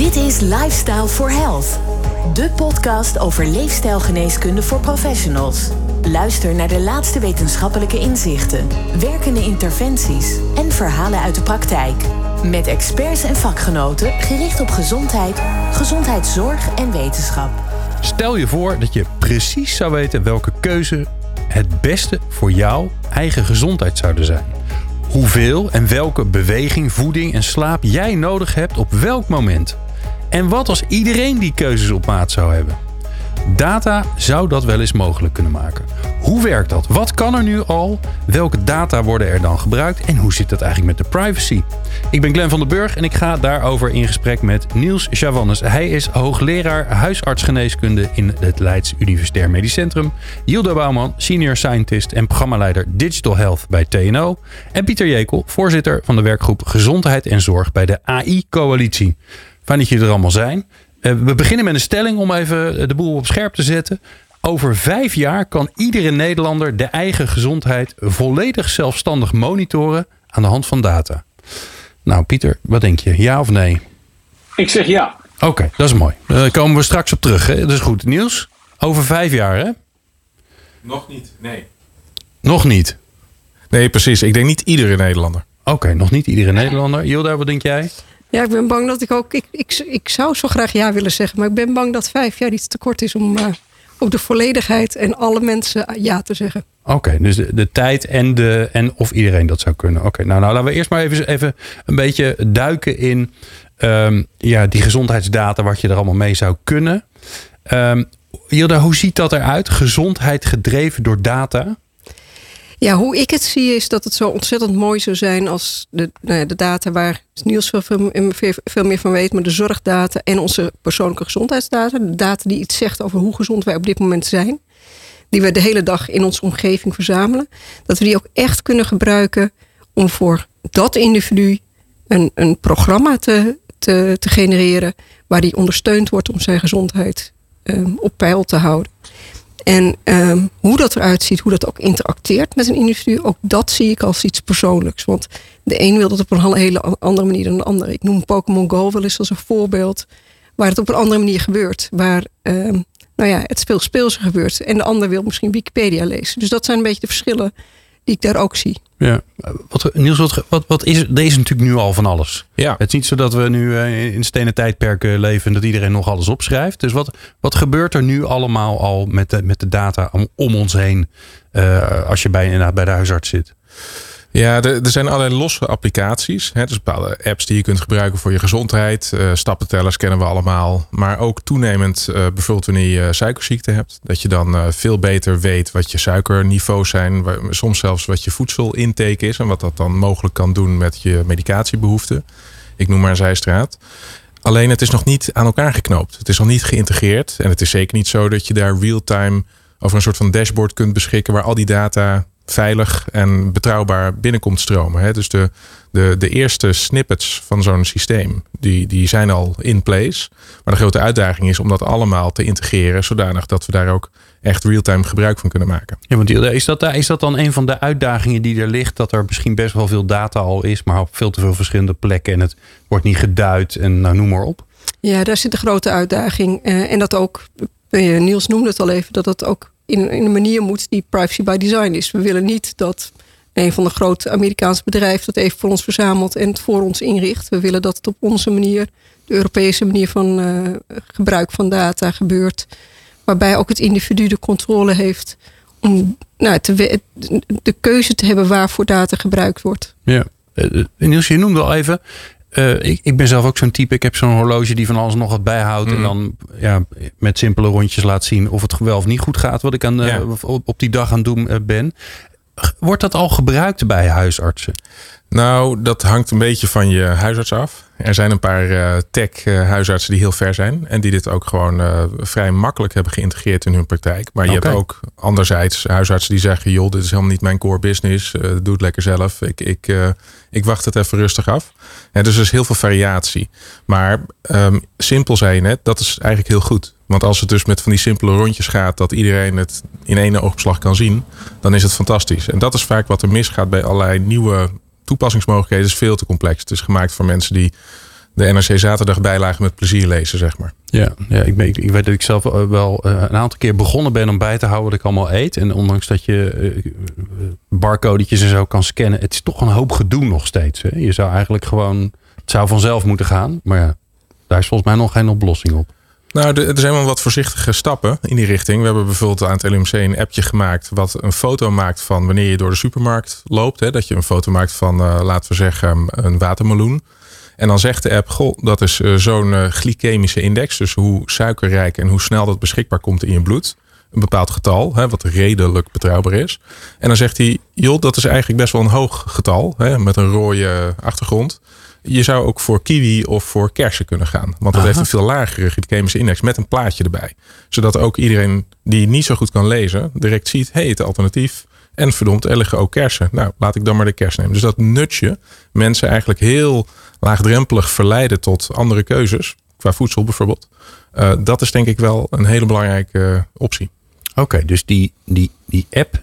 Dit is Lifestyle for Health. De podcast over leefstijlgeneeskunde voor professionals. Luister naar de laatste wetenschappelijke inzichten, werkende interventies en verhalen uit de praktijk. Met experts en vakgenoten gericht op gezondheid, gezondheidszorg en wetenschap. Stel je voor dat je precies zou weten welke keuze het beste voor jouw eigen gezondheid zouden zijn. Hoeveel en welke beweging, voeding en slaap jij nodig hebt op welk moment. En wat als iedereen die keuzes op maat zou hebben? Data zou dat wel eens mogelijk kunnen maken. Hoe werkt dat? Wat kan er nu al? Welke data worden er dan gebruikt? En hoe zit dat eigenlijk met de privacy? Ik ben Glenn van den Burg en ik ga daarover in gesprek met Niels Chavannes. Hij is hoogleraar huisartsgeneeskunde in het Leids Universitair Medisch Centrum. Hilda Bouwman, senior scientist en programmaleider Digital Health bij TNO. En Pieter Jekel, voorzitter van de werkgroep Gezondheid en Zorg bij de AI-coalitie. Fijn dat jullie er allemaal zijn. Eh, we beginnen met een stelling om even de boel op scherp te zetten. Over vijf jaar kan iedere Nederlander de eigen gezondheid volledig zelfstandig monitoren aan de hand van data. Nou, Pieter, wat denk je? Ja of nee? Ik zeg ja. Oké, dat is mooi. Daar komen we straks op terug. Hè? Dat is goed. Niels, over vijf jaar, hè? Nog niet, nee. Nog niet? Nee, precies. Ik denk niet iedere Nederlander. Oké, nog niet iedere Nederlander. Hilda, wat denk jij? Ja, ik ben bang dat ik ook. Ik, ik, ik zou zo graag ja willen zeggen, maar ik ben bang dat vijf jaar iets te kort is om uh, op de volledigheid en alle mensen ja te zeggen. Oké, dus de, tijd en, de, en of iedereen dat zou kunnen. Oké, nou, nou laten we eerst maar even, even een beetje duiken in um, ja, die gezondheidsdata, wat je er allemaal mee zou kunnen. Um, Hilda, hoe ziet dat eruit? Gezondheid gedreven door data? Ja, hoe ik het zie is dat het zo ontzettend mooi zou zijn als de, nou ja, de data waar Niels veel, veel, meer van weet, maar de zorgdata en onze persoonlijke gezondheidsdata, de data die iets zegt over hoe gezond wij op dit moment zijn, die we de hele dag in onze omgeving verzamelen, dat we die ook echt kunnen gebruiken om voor dat individu een, een programma te, te, genereren waar die ondersteund wordt om zijn gezondheid um, op peil te houden. En um, hoe dat eruit ziet, hoe dat ook interacteert met een individu, ook dat zie ik als iets persoonlijks. Want de een wil dat op een hele andere manier dan de ander. Ik noem Pokémon Go wel eens als een voorbeeld waar het op een andere manier gebeurt. Waar um, nou ja, het veel speelser gebeurt. En de ander wil misschien Wikipedia lezen. Dus dat zijn een beetje de verschillen die ik daar ook zie. Ja, wat, Niels, wat, wat, wat is deze natuurlijk nu al van alles? Ja. Het is niet zo dat we nu uh, in stenen tijdperken leven en dat iedereen nog alles opschrijft. Dus wat, wat gebeurt er nu allemaal al met de, met de data om, om ons heen uh, als je bij, inderdaad bij de huisarts zit? Ja, er, er zijn allerlei losse applicaties. Dus bepaalde apps die je kunt gebruiken voor je gezondheid. Uh, stappentellers kennen we allemaal. Maar ook toenemend, bijvoorbeeld wanneer je suikerziekte hebt. Dat je dan veel beter weet wat je suikerniveaus zijn. Soms zelfs wat je voedselintake is. En wat dat dan mogelijk kan doen met je medicatiebehoeften. Ik noem maar een zijstraat. Alleen het is nog niet aan elkaar geknoopt. Het is nog niet geïntegreerd. En het is zeker niet zo dat je daar real-time over een soort van dashboard kunt beschikken. Waar al die data veilig en betrouwbaar binnenkomt stromen. Hè. Dus de, de, de eerste snippets van zo'n systeem, die, die zijn al in place. Maar de grote uitdaging is om dat allemaal te integreren, zodanig dat we daar ook echt real-time gebruik van kunnen maken. Ja, want is dat, is dat dan een van de uitdagingen die er ligt? Dat er misschien best wel veel data al is, maar op veel te veel verschillende plekken en het wordt niet geduid en nou, noem maar op. Ja, daar zit de grote uitdaging. Uh, en dat ook, uh, Niels noemde het al even, dat dat ook in, in een manier moet die privacy by design is. We willen niet dat een van de grote Amerikaanse bedrijven dat even voor ons verzamelt en het voor ons inricht. We willen dat het op onze manier, de Europese manier van uh, gebruik van data gebeurt. Waarbij ook het individu de controle heeft om nou, te, de keuze te hebben waarvoor data gebruikt wordt. Ja, uh, Niels, je noemde al even, uh, ik, ik ben zelf ook zo'n type. Ik heb zo'n horloge die van alles nog wat bijhoudt. En mhm. dan ja, met simpele rondjes laat zien of het wel of niet goed gaat. Wat ik aan, uh, op, op, die dag aan het doen uh, ben. Wordt dat al gebruikt bij huisartsen? Nou, dat hangt een beetje van je huisarts af. Er zijn een paar uh, tech-huisartsen die heel ver zijn. En die dit ook gewoon uh, vrij makkelijk hebben geïntegreerd in hun praktijk. Maar je hebt ook anderzijds huisartsen die zeggen... joh, dit is helemaal niet mijn core business. Uh, doe het lekker zelf. Ik, ik, ik wacht het even rustig af. En dus er is heel veel variatie. Maar um, simpel zei je net, dat is eigenlijk heel goed. Want als het dus met van die simpele rondjes gaat... dat iedereen het in één oogopslag kan zien... dan is het fantastisch. En dat is vaak wat er misgaat bij allerlei nieuwe toepassingsmogelijkheden is veel te complex. Het is gemaakt voor mensen die de NRC Zaterdag bijlagen met plezier lezen, zeg maar. Ja, ja ik, weet dat ik zelf wel een aantal keer begonnen ben om bij te houden wat ik allemaal eet. En ondanks dat je uh, barcodetjes en zo kan scannen, het is toch een hoop gedoe nog steeds. Hè? Je zou eigenlijk gewoon, het zou vanzelf moeten gaan. Maar ja, daar is volgens mij nog geen oplossing op. Nou, er zijn wel wat voorzichtige stappen in die richting. We hebben bijvoorbeeld aan het LMC een appje gemaakt... wat een foto maakt van wanneer je door de supermarkt loopt. Hè, dat je een foto maakt van, uh, laten we zeggen, een watermeloen. En dan zegt de app, goh, dat is uh, zo'n uh, glycemische index. Dus hoe suikerrijk en hoe snel dat beschikbaar komt in je bloed. Een bepaald getal, hè, wat redelijk betrouwbaar is. En dan zegt hij, joh, dat is eigenlijk best wel een hoog getal. Hè, met een rode achtergrond. Je zou ook voor kiwi of voor kersen kunnen gaan. Want dat heeft een veel lagere glycemische index met een plaatje erbij. Zodat ook iedereen die niet zo goed kan lezen, direct ziet: hé, hey, het alternatief. En verdomd, er liggen ook kersen. Nou, laat ik dan maar de kers nemen. Dus dat nutje mensen eigenlijk heel laagdrempelig verleiden tot andere keuzes. Qua voedsel bijvoorbeeld. Uh, dat is denk ik wel een hele belangrijke optie. Oké, okay, dus die, die, die app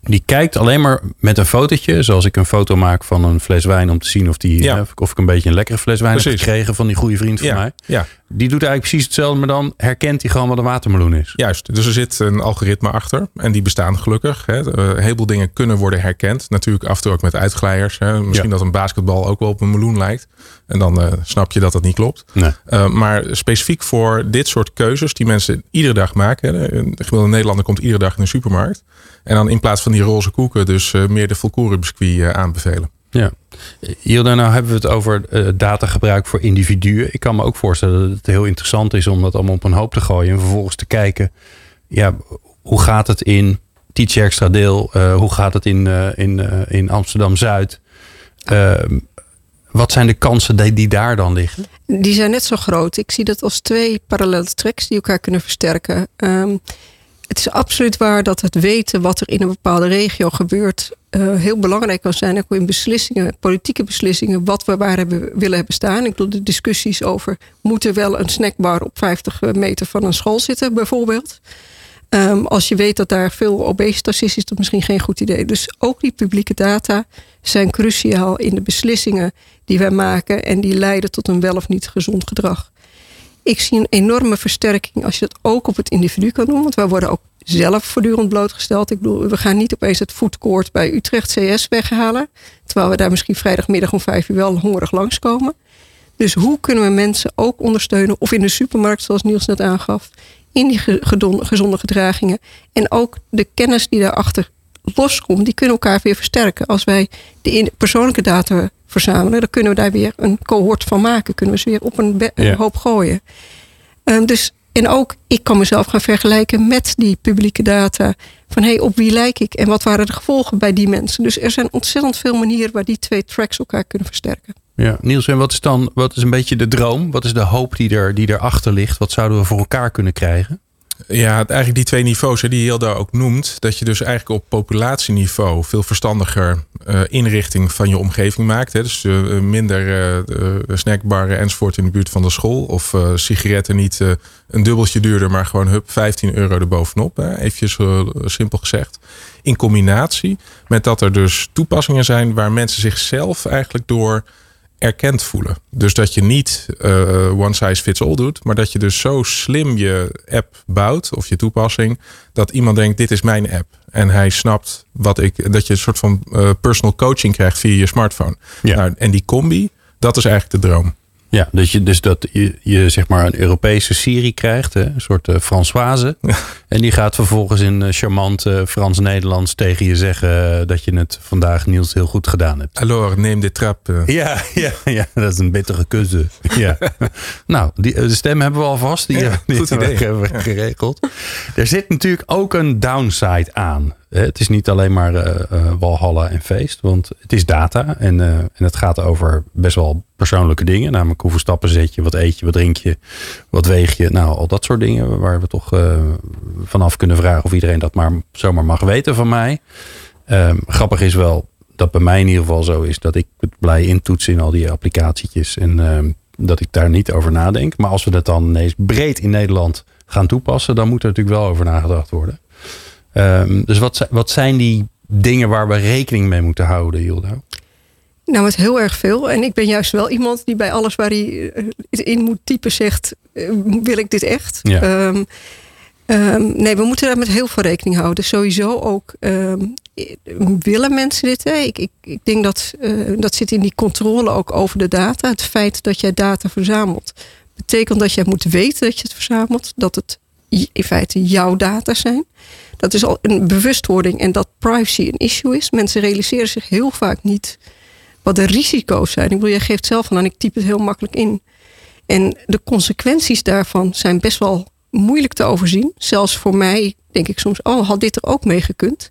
die kijkt alleen maar met een fotootje. Zoals ik een foto maak van een fles wijn om te zien of, die, ja. of ik een beetje een lekkere fles wijn Precies. heb gekregen van die goede vriend van ja. mij. Ja. Die doet eigenlijk precies hetzelfde, maar dan herkent hij gewoon wat een watermeloen is. Juist, dus er zit een algoritme achter en die bestaan gelukkig. Hè. Een heleboel dingen kunnen worden herkend. Natuurlijk af en toe ook met uitglijers. Hè. Misschien dat een basketbal ook wel op een meloen lijkt. En dan uh, snap je dat dat niet klopt. Nee. Uh, maar specifiek voor dit soort keuzes die mensen iedere dag maken. Hè. Een gemiddelde Nederlander komt iedere dag in de supermarkt. En dan in plaats van die roze koeken dus uh, meer de volkoren biscuit aanbevelen. Ja, Hilda, nou hebben we het over uh, datagebruik voor individuen. Ik kan me ook voorstellen dat het heel interessant is om dat allemaal op een hoop te gooien. En vervolgens te kijken, ja, hoe gaat het in Teach Extra Deel? Uh, hoe gaat het in, uh, in, in Amsterdam-Zuid? Ehm, wat zijn de kansen die, die daar dan liggen? Die zijn net zo groot. Ik zie dat als twee parallele tracks die elkaar kunnen versterken. Um, het is absoluut waar dat het weten wat er in een bepaalde regio gebeurt uh, heel belangrijk kan zijn. Ook in beslissingen, politieke beslissingen, wat we waar hebben, willen hebben staan. Ik bedoel, de discussies over moet er wel een snackbar op 50 meter van een school zitten, bijvoorbeeld. Um, als je weet dat daar veel obesitas is, is dat misschien geen goed idee. Dus ook die publieke data zijn cruciaal in de beslissingen die wij maken en die leiden tot een wel of niet gezond gedrag. Ik zie een enorme versterking als je dat ook op het individu kan doen. Want wij worden ook zelf voortdurend blootgesteld. Ik bedoel, we gaan niet opeens het foodcourt bij Utrecht CS weghalen. Terwijl we daar misschien vrijdagmiddag om vijf uur wel hongerig langskomen. Dus hoe kunnen we mensen ook ondersteunen, of in de supermarkt, zoals Niels net aangaf, in die gezonde gedragingen. En ook de kennis die daarachter loskomt, die kunnen elkaar weer versterken. Als wij de persoonlijke data verzamelen, dan kunnen we daar weer een cohort van maken. Kunnen we ze weer op een, een hoop gooien. Um, dus en ook, ik kan mezelf gaan vergelijken met die publieke data. Van hé, hey, op wie lijk ik en wat waren de gevolgen bij die mensen? Dus er zijn ontzettend veel manieren waar die twee tracks elkaar kunnen versterken. Ja, Niels, en wat is dan wat is een beetje de droom? Wat is de hoop die, er, die erachter ligt? Wat zouden we voor elkaar kunnen krijgen? Ja, eigenlijk die twee niveaus die Hilda ook noemt. Dat je dus eigenlijk op populatieniveau veel verstandiger uh, inrichting van je omgeving maakt. Hè. Dus uh, minder uh, snackbarren enzovoort in de buurt van de school. Of sigaretten niet een dubbeltje duurder, maar gewoon hup 15 euro erbovenop. Hè. Eventjes simpel gezegd. In combinatie met dat er dus toepassingen zijn waar mensen zichzelf eigenlijk door erkend voelen. Dus dat je niet uh, one size fits all doet, maar dat je dus zo slim je app bouwt of je toepassing, dat iemand denkt: dit is mijn app. En hij snapt wat ik, dat je een soort van uh, personal coaching krijgt via je smartphone. Ja. Nou, en die combi, dat is eigenlijk de droom. Ja, dus, je, dus dat je, je zeg maar een Europese Siri krijgt, hè? een soort uh, Françoise. En die gaat vervolgens in uh, charmant uh, Frans-Nederlands tegen je zeggen dat je het vandaag Niels heel goed gedaan hebt. Alors, neem de trap. Ja, ja, ja, dat is een bittere keuze. Ja. nou, die, de stem hebben we alvast. Die, ja, die goed idee. hebben we geregeld. Er zit natuurlijk ook een downside aan. Het is niet alleen maar uh, uh, walhalla en feest, want het is data en, uh, en het gaat over best wel persoonlijke dingen. Namelijk hoeveel stappen zet je, wat eet je, wat drink je, wat weeg je. Nou, al dat soort dingen waar we toch vanaf kunnen vragen of iedereen dat maar zomaar mag weten van mij. Ehm, grappig is wel dat bij mij in ieder geval zo is dat ik het blij intoets in al die applicatietjes en ehm, dat ik daar niet over nadenk. Maar als we dat dan ineens breed in Nederland gaan toepassen, dan moet er natuurlijk wel over nagedacht worden. Um, dus wat, wat zijn die dingen waar we rekening mee moeten houden, Hildo? Nou, met heel erg veel. En ik ben juist wel iemand die bij alles waar hij eh, in moet typen zegt: eh, wil ik dit echt? Ja. Ehm, ehm, nee, we moeten daar met heel veel rekening houden. Sowieso ook ehm, willen mensen dit. Ik, ik, ik denk dat eh, dat zit in die controle ook over de data. Het feit dat jij data verzamelt, betekent dat jij moet weten dat je het verzamelt. Dat het in feite jouw data zijn. Dat is al een bewustwording en dat privacy een issue is. Mensen realiseren zich heel vaak niet wat de risico's zijn. Ik bedoel, jij geeft zelf aan, ik typ het heel makkelijk in. En de consequenties daarvan zijn best wel moeilijk te overzien. Zelfs voor mij denk ik soms, oh, had dit er ook mee gekund?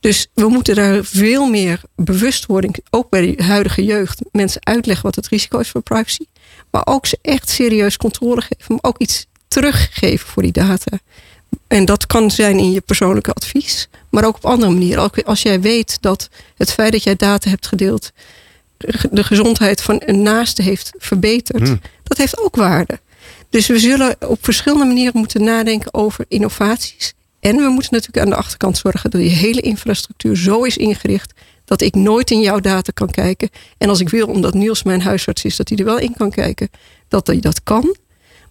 Dus we moeten daar veel meer bewustwording, ook bij de huidige jeugd, mensen uitleggen wat het risico is voor privacy. Maar ook ze echt serieus controle geven, maar ook iets teruggeven voor die data. En dat kan zijn in je persoonlijke advies, maar ook op andere manieren. Ook als jij weet dat het feit dat jij data hebt gedeeld de gezondheid van een naaste heeft verbeterd, Hmm. dat heeft ook waarde. Dus we zullen op verschillende manieren moeten nadenken over innovaties. En we moeten natuurlijk aan de achterkant zorgen dat je hele infrastructuur zo is ingericht dat ik nooit in jouw data kan kijken. En als ik wil, omdat Niels mijn huisarts is, dat hij er wel in kan kijken, dat hij dat kan.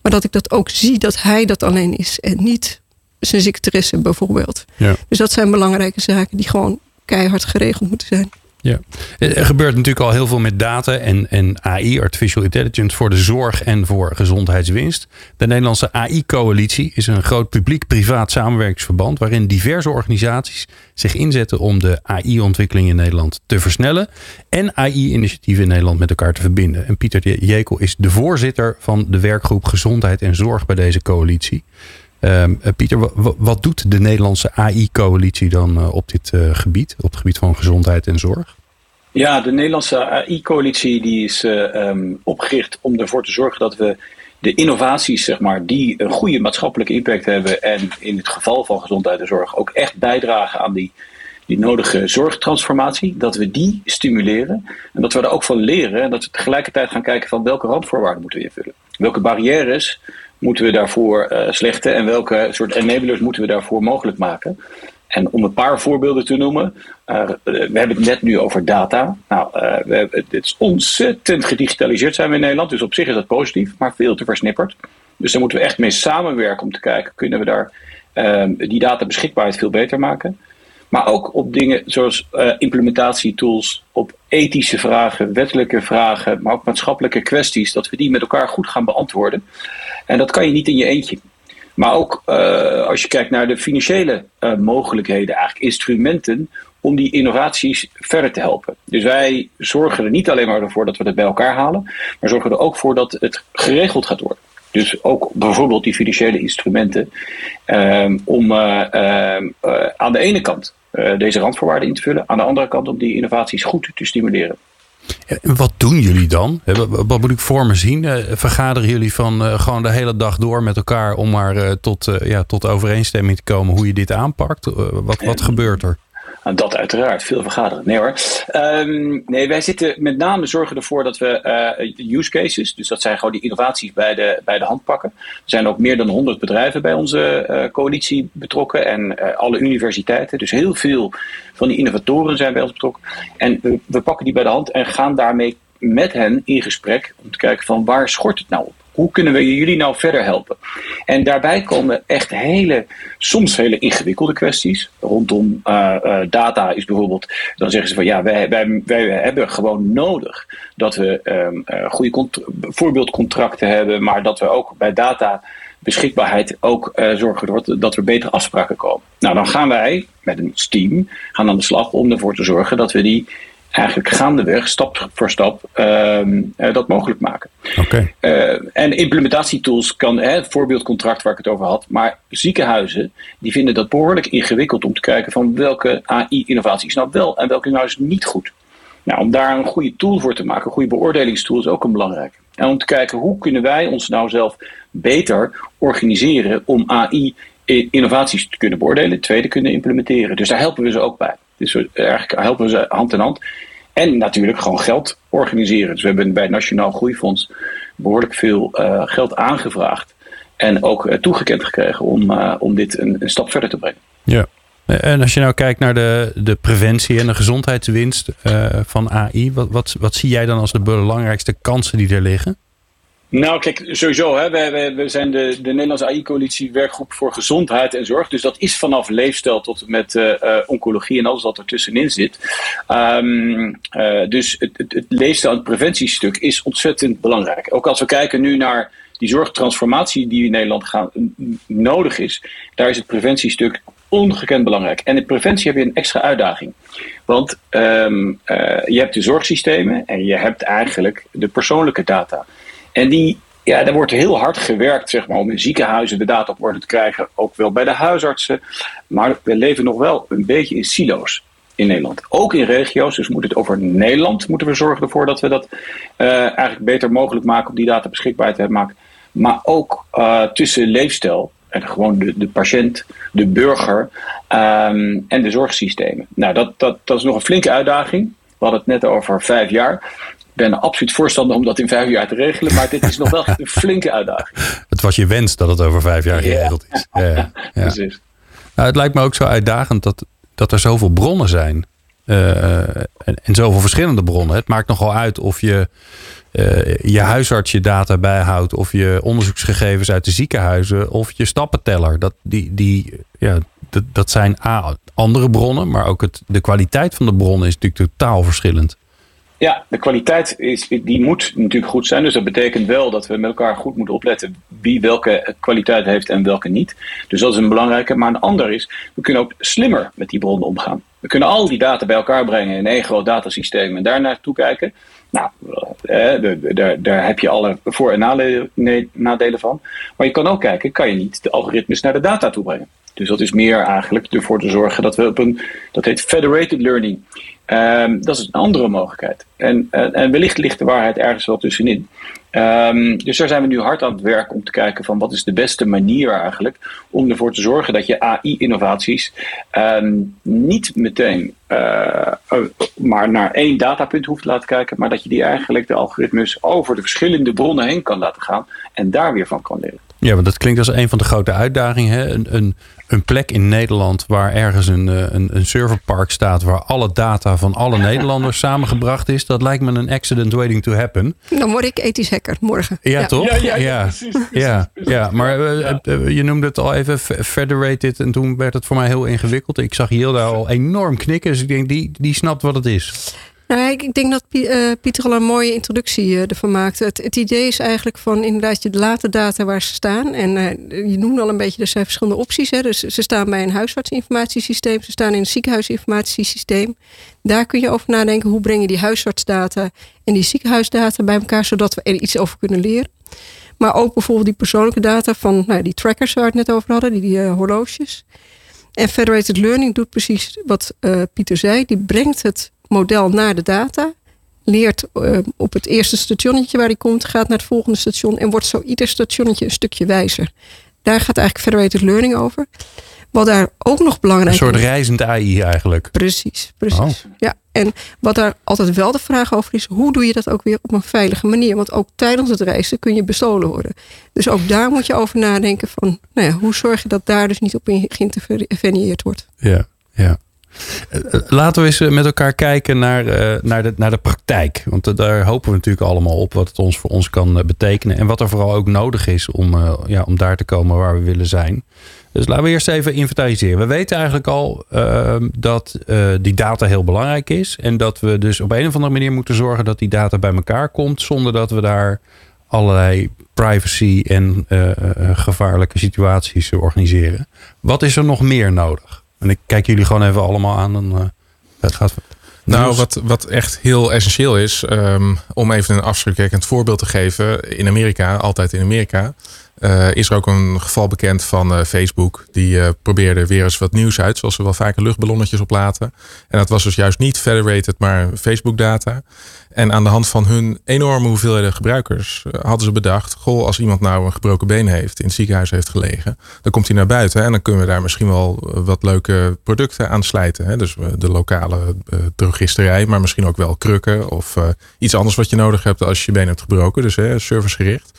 Maar dat ik dat ook zie dat hij dat alleen is en niet zijn secretaresse bijvoorbeeld. Ja. Dus dat zijn belangrijke zaken die gewoon keihard geregeld moeten zijn. Ja. Er gebeurt natuurlijk al heel veel met data en, en AI, artificial intelligence, voor de zorg en voor gezondheidswinst. De Nederlandse AI-coalitie is een groot publiek-privaat samenwerkingsverband waarin diverse organisaties zich inzetten om de AI-ontwikkeling in Nederland te versnellen en AI-initiatieven in Nederland met elkaar te verbinden. En Pieter Jekel is de voorzitter van de werkgroep Gezondheid en Zorg bij deze coalitie. Um, uh, Pieter, wat doet de Nederlandse AI-coalitie dan uh, op dit uh, gebied, op het gebied van gezondheid en zorg? Ja, de Nederlandse AI-coalitie die is um, opgericht om ervoor te zorgen dat we de innovaties, zeg maar, die een goede maatschappelijke impact hebben en in het geval van gezondheid en zorg ook echt bijdragen aan die, die nodige zorgtransformatie, dat we die stimuleren en dat we er ook van leren en dat we tegelijkertijd gaan kijken van welke randvoorwaarden moeten we invullen. Welke barrières moeten we daarvoor uh, slechten en welke soort enablers moeten we daarvoor mogelijk maken. En om een paar voorbeelden te noemen, uh, we hebben het net nu over data. Nou, uh, we het is ontzettend gedigitaliseerd zijn we in Nederland, dus op zich is dat positief, maar veel te versnipperd. Dus daar moeten we echt mee samenwerken om te kijken, kunnen we daar die data beschikbaarheid veel beter maken. Maar ook op dingen zoals uh, implementatietools, op ethische vragen, wettelijke vragen, maar ook maatschappelijke kwesties, dat we die met elkaar goed gaan beantwoorden. En dat kan je niet in je eentje. Maar ook uh, als je kijkt naar de financiële uh, mogelijkheden, eigenlijk instrumenten om die innovaties verder te helpen. Dus wij zorgen er niet alleen maar voor dat we het bij elkaar halen, maar zorgen er ook voor dat het geregeld gaat worden. Dus ook bijvoorbeeld die financiële instrumenten um, om uh, aan de ene kant deze randvoorwaarden in te vullen, aan de andere kant om die innovaties goed te stimuleren. En wat doen jullie dan? Wat moet ik voor me zien? Uh, vergaderen jullie van uh, gewoon de hele dag door met elkaar om maar tot, ja, tot overeenstemming te komen hoe je dit aanpakt? wat, wat gebeurt er? Dat uiteraard, veel vergaderen. Nee hoor. Um, nee, wij zitten met name zorgen ervoor dat we uh, use cases, dus dat zijn gewoon die innovaties bij de, bij de hand pakken. Er zijn ook meer dan 100 bedrijven bij onze uh, coalitie betrokken en uh, alle universiteiten. Dus heel veel van die innovatoren zijn bij ons betrokken. En we, we pakken die bij de hand en gaan daarmee met hen in gesprek om te kijken van waar schort het nou op? Hoe kunnen we jullie nou verder helpen? En daarbij komen echt hele, soms hele ingewikkelde kwesties. Rondom uh, uh, data is bijvoorbeeld, dan zeggen ze van ja, wij, wij, wij hebben gewoon nodig dat we um, uh, goede voorbeeldcontracten hebben, maar dat we ook bij data beschikbaarheid ook zorgen dat we betere afspraken komen. Nou, dan gaan wij met een team gaan aan de slag om ervoor te zorgen dat we die eigenlijk gaandeweg, stap voor stap, um, uh, dat mogelijk maken. Okay. Uh, en implementatietools kan, hè, het voorbeeldcontract waar ik het over had, maar ziekenhuizen die vinden dat behoorlijk ingewikkeld om te kijken van welke AI-innovatie is nou wel en welke nou is niet goed. Nou, om daar een goede tool voor te maken, een goede beoordelingstool is ook een belangrijke. En om te kijken hoe kunnen wij ons nou zelf beter organiseren om AI-innovaties te kunnen beoordelen, tweede kunnen implementeren. Dus daar helpen we ze ook bij. Dus eigenlijk helpen ze hand in hand. En natuurlijk gewoon geld organiseren. Dus we hebben bij het Nationaal Groeifonds behoorlijk veel uh, geld aangevraagd. En ook uh, toegekend gekregen om, uh, om dit een, een, stap verder te brengen. Ja. En als je nou kijkt naar de, de preventie en de gezondheidswinst van AI, wat, wat zie jij dan als de belangrijkste kansen die er liggen? Nou, kijk, sowieso. Hè, wij, we zijn de, de Nederlandse AI-coalitie werkgroep voor gezondheid en zorg. Dus dat is vanaf leefstijl tot met uh, oncologie en alles wat ertussenin zit. Um, uh, dus het, het, het leefstijl- en het preventiestuk is ontzettend belangrijk. Ook als we kijken nu naar die zorgtransformatie die in Nederland gaan, nodig is, daar is het preventiestuk ongekend belangrijk. En in preventie heb je een extra uitdaging. Want um, je hebt de zorgsystemen en je hebt eigenlijk de persoonlijke data. En die, ja, daar wordt heel hard gewerkt zeg maar, om in ziekenhuizen de data op orde te krijgen. Ook wel bij de huisartsen. Maar we leven nog wel een beetje in silo's in Nederland. Ook in regio's. Dus moet het over Nederland moeten we zorgen ervoor dat we dat uh, eigenlijk beter mogelijk maken om die data beschikbaar te maken. Maar ook uh, tussen leefstijl en gewoon de, de patiënt, de burger um, en de zorgsystemen. Nou, dat, dat, dat is nog een flinke uitdaging. We hadden het net over vijf jaar ben absoluut voorstander om dat in vijf jaar te regelen. Maar dit is nog wel een flinke uitdaging. Het was je wens dat het over vijf jaar geregeld is. Ja, ja. Precies. Nou, het lijkt me ook zo uitdagend dat, dat er zoveel bronnen zijn. Uh, en, en, zoveel verschillende bronnen. Het maakt nogal uit of je uh, je huisarts je data bijhoudt. Of je onderzoeksgegevens uit de ziekenhuizen. Of je stappenteller. Dat, die, die, ja, dat, dat zijn A, andere bronnen. Maar ook het, de kwaliteit van de bronnen is natuurlijk totaal verschillend. Ja, de kwaliteit is, die moet natuurlijk goed zijn. Dus dat betekent wel dat we met elkaar goed moeten opletten wie welke kwaliteit heeft en welke niet. Dus dat is een belangrijke. Maar een ander is, we kunnen ook slimmer met die bronnen omgaan. We kunnen al die data bij elkaar brengen in één groot datasysteem en daar naartoe kijken. Nou, eh, daar, daar heb je alle voor- en nadelen van. Maar je kan ook kijken, kan je niet de algoritmes naar de data toe brengen? Dus dat is meer eigenlijk ervoor te zorgen dat we op een, dat heet federated learning. Um, dat is een andere mogelijkheid. En, en, wellicht ligt de waarheid ergens wel tussenin. Um, dus daar zijn we nu hard aan het werk om te kijken van wat is de beste manier eigenlijk om ervoor te zorgen dat je AI-innovaties um, niet meteen uh, maar naar één datapunt hoeft te laten kijken, maar dat je die eigenlijk de algoritmes over de verschillende bronnen heen kan laten gaan en daar weer van kan leren. Ja, want dat klinkt als een van de grote uitdagingen. Hè? Een, een, een plek in Nederland waar ergens een, een, een serverpark staat waar alle data van alle Nederlanders samengebracht is. Dat lijkt me een accident waiting to happen. Dan word ik ethisch hacker morgen. Ja, toch? Ja, ja, ja, precies, ja, ja, maar uh, je noemde het al even federated en toen werd het voor mij heel ingewikkeld. Ik zag Hilda al enorm knikken, dus ik denk die, die snapt wat het is. Nou, ik, denk dat uh, Pieter al een mooie introductie uh, ervan maakte. Het, idee is eigenlijk van inderdaad je late data waar ze staan. En uh, je noemde al een beetje, er zijn verschillende opties. Hè. Dus ze staan bij een huisartsinformatiesysteem. Ze staan in een ziekenhuisinformatiesysteem. Daar kun je over nadenken. Hoe breng je die huisartsdata en die ziekenhuisdata bij elkaar. Zodat we er iets over kunnen leren. Maar ook bijvoorbeeld die persoonlijke data van nou, die trackers waar we het net over hadden. Die, die horloges. En federated learning doet precies wat Pieter zei. Die brengt het model naar de data. Leert uh, op het eerste stationnetje waar hij komt, gaat naar het volgende station en wordt zo ieder stationnetje een stukje wijzer. Daar gaat eigenlijk federated learning over. Wat daar ook nog belangrijk is. Een soort reizend AI eigenlijk. Precies, precies. Oh. Ja, en wat daar altijd wel de vraag over is, hoe doe je dat ook weer op een veilige manier? Want ook tijdens het reizen kun je bestolen worden. Dus ook daar moet je over nadenken van, nou ja, hoe zorg je dat daar dus niet op geïnterveneerd wordt? Ja, ja. Laten we eens eh, met elkaar kijken naar, uh, naar, de, naar de praktijk. Want daar hopen we natuurlijk allemaal op wat het ons voor ons kan betekenen. En wat er vooral ook nodig is om, ja, om daar te komen waar we willen zijn. Dus laten we eerst even inventariseren. We weten eigenlijk al ehm, dat die data heel belangrijk is. En dat we dus op een of andere manier moeten zorgen dat die data bij elkaar komt. Zonder dat we daar allerlei privacy en gevaarlijke situaties organiseren. Wat is er nog meer nodig? En ik kijk jullie gewoon even allemaal aan. En, uh, het gaat. Nou, wat, wat echt heel essentieel is, um, om even een afschrikwekkend voorbeeld te geven. In Amerika, altijd in Amerika, uh, is er ook een geval bekend van uh, Facebook. Die uh, probeerde weer eens wat nieuws uit, zoals ze wel vaker luchtballonnetjes oplaten. En dat was dus juist niet federated, maar Facebook data. En aan de hand van hun enorme hoeveelheden gebruikers hadden ze bedacht: goh, als iemand nou een gebroken been heeft, in het ziekenhuis heeft gelegen, dan komt hij naar buiten en dan kunnen we daar misschien wel wat leuke producten aan slijten. Hè? Dus de lokale drogisterij, maar misschien ook wel krukken of iets anders wat je nodig hebt als je je been hebt gebroken. Dus servicegericht.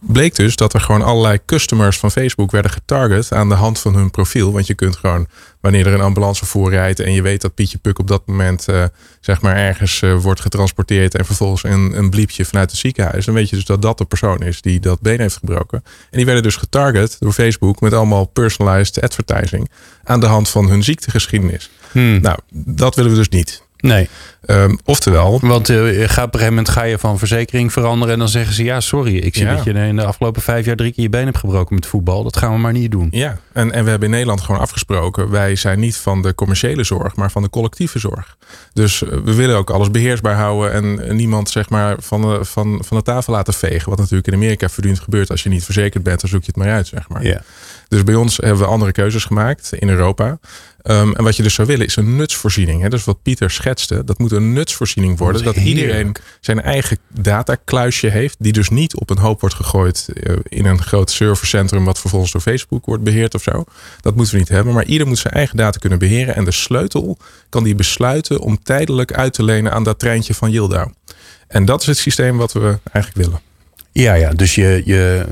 Bleek dus dat er gewoon allerlei customers van Facebook werden getarget aan de hand van hun profiel. Want je kunt gewoon, wanneer er een ambulance voorrijdt en je weet dat Pietje Puk op dat moment uh, zeg maar ergens uh, wordt getransporteerd en vervolgens een, een bliepje vanuit het ziekenhuis, dan weet je dus dat dat de persoon is die dat been heeft gebroken. En die werden dus getarget door Facebook met allemaal personalized advertising aan de hand van hun ziektegeschiedenis. Hmm. Nou, dat willen we dus niet. Nee. Um, oftewel. Want uh, ga, op een gegeven moment ga je van verzekering veranderen. En dan zeggen ze: Ja, sorry. Ik zie dat je in de afgelopen vijf jaar drie keer je been hebt gebroken met voetbal. Dat gaan we maar niet doen. Ja, en, en we hebben in Nederland gewoon afgesproken. Wij zijn niet van de commerciële zorg, maar van de collectieve zorg. Dus uh, we willen ook alles beheersbaar houden. En, niemand zeg maar van de, van, van de tafel laten vegen. Wat natuurlijk in Amerika voortdurend gebeurt. Als je niet verzekerd bent, dan zoek je het maar uit. Zeg maar. Ja. Dus bij ons hebben we andere keuzes gemaakt in Europa. Um, en wat je dus zou willen is een nutsvoorziening. Hè? Dus wat Pieter schetste, dat moet een nutsvoorziening worden. Dat, iedereen zijn eigen datakluisje heeft. Die dus niet op een hoop wordt gegooid uh, in een groot servercentrum. Wat vervolgens door Facebook wordt beheerd of zo. Dat moeten we niet hebben. Maar ieder moet zijn eigen data kunnen beheren. En de sleutel kan die besluiten om tijdelijk uit te lenen aan dat treintje van Yildau. En dat is het systeem wat we eigenlijk willen. Ja, ja. Dus je, je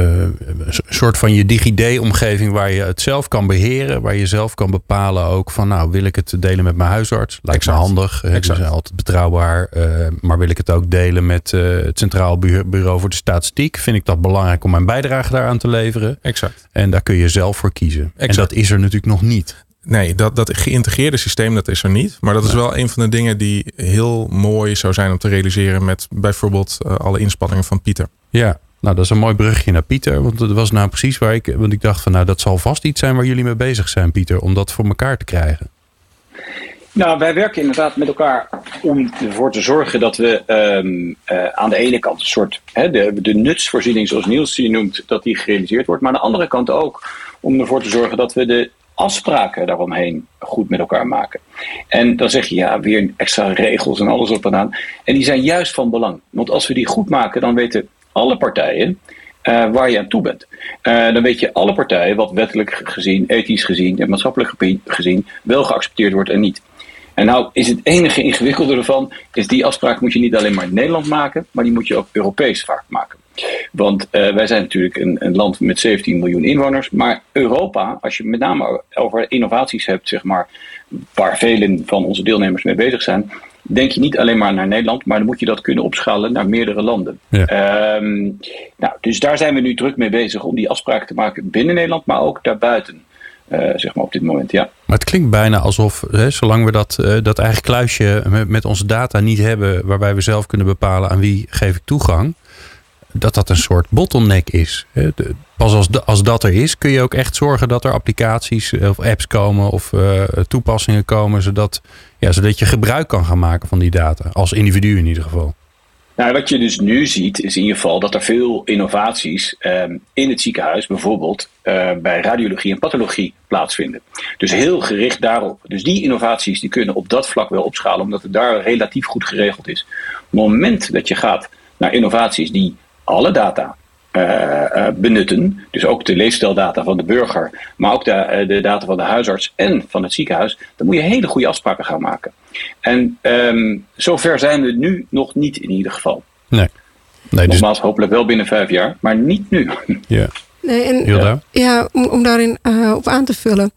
een soort van je DigiD-omgeving waar je het zelf kan beheren. Waar je zelf kan bepalen ook van nou wil ik het delen met mijn huisarts. Lijkt me handig. Het is altijd betrouwbaar. Uh, maar wil ik het ook delen met uh, het Centraal Bureau voor de Statistiek. Vind ik dat belangrijk om mijn bijdrage daaraan te leveren. Exact. En daar kun je zelf voor kiezen. Exact. En dat is er natuurlijk nog niet. Nee, dat, dat geïntegreerde systeem dat is er niet. Maar dat is wel een van de dingen die heel mooi zou zijn om te realiseren met bijvoorbeeld alle inspanningen van Pieter. Ja, nou, dat is een mooi brugje naar Pieter. Want dat was nou precies waar ik. Want ik dacht van nou, dat zal vast iets zijn waar jullie mee bezig zijn, Pieter, om dat voor elkaar te krijgen. Nou, wij werken inderdaad met elkaar om ervoor te zorgen dat we um, uh, aan de ene kant een soort hè, de, de nutsvoorziening, zoals Niels die noemt, dat die gerealiseerd wordt. Maar aan de andere kant ook om ervoor te zorgen dat we de afspraken daaromheen goed met elkaar maken. En dan zeg je ja, weer extra regels en alles op en aan. En die zijn juist van belang. Want als we die goed maken, dan weten alle partijen uh, waar je aan toe bent. Uh, dan weet je alle partijen wat wettelijk gezien, ethisch gezien en maatschappelijk gezien wel geaccepteerd wordt en niet. En nou is het enige ingewikkelde ervan, is die afspraak moet je niet alleen maar in Nederland maken, maar die moet je ook Europees vaak maken. Want uh, wij zijn natuurlijk een, een, land met 17 miljoen inwoners, maar Europa, als je met name over innovaties hebt, zeg maar, waar velen van onze deelnemers mee bezig zijn, denk je niet alleen maar naar Nederland, maar dan moet je dat kunnen opschalen naar meerdere landen. Ja. Um, nou, dus daar zijn we nu druk mee bezig om die afspraken te maken binnen Nederland, maar ook daarbuiten. Uh, zeg maar op dit moment, ja. Maar het klinkt bijna alsof, hè, zolang we dat, uh, dat eigen kluisje met, met, onze data niet hebben, waarbij we zelf kunnen bepalen aan wie geef ik toegang, dat dat een soort bottleneck is. Pas als, als dat er is, kun je ook echt zorgen dat er applicaties of apps komen of uh, toepassingen komen, zodat, ja, zodat je gebruik kan gaan maken van die data. Als individu in ieder geval. Nou, wat je dus nu ziet, is in ieder geval dat er veel innovaties um, in het ziekenhuis, bijvoorbeeld uh, bij radiologie en pathologie, plaatsvinden. Dus heel gericht daarop. Dus die innovaties die kunnen op dat vlak wel opschalen, omdat het daar relatief goed geregeld is. Op het moment dat je gaat naar innovaties die alle data uh, uh, benutten. Dus ook de leefstijldata van de burger, maar ook de, uh, de, data van de huisarts en van het ziekenhuis. Dan moet je hele goede afspraken gaan maken. En um, zover zijn we nu nog niet in ieder geval. Nee. nee dus... Nogmaals, hopelijk wel binnen vijf jaar, maar niet nu. Ja. Nee, en, ja, om, om daarin op aan te vullen.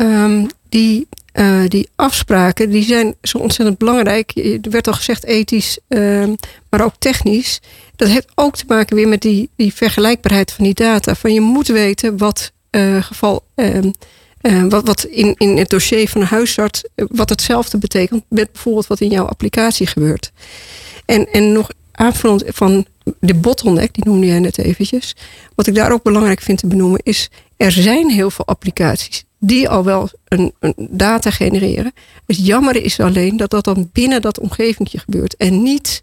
Um, die uh, die afspraken die zijn zo ontzettend belangrijk. Er werd al gezegd ethisch, uh, maar ook technisch. Dat heeft ook te maken weer met die, die vergelijkbaarheid van die data. Van je moet weten wat uh, geval. Ehm, wat, wat in, in het dossier van een huisarts, wat hetzelfde betekent met bijvoorbeeld wat in jouw applicatie gebeurt. En, en nog aanvullend van de bottleneck, die noemde jij net eventjes. Wat ik daar ook belangrijk vind te benoemen is, er zijn heel veel applicaties die al wel een, een, data genereren. Het jammer is alleen dat dat dan binnen dat omgeving gebeurt. En niet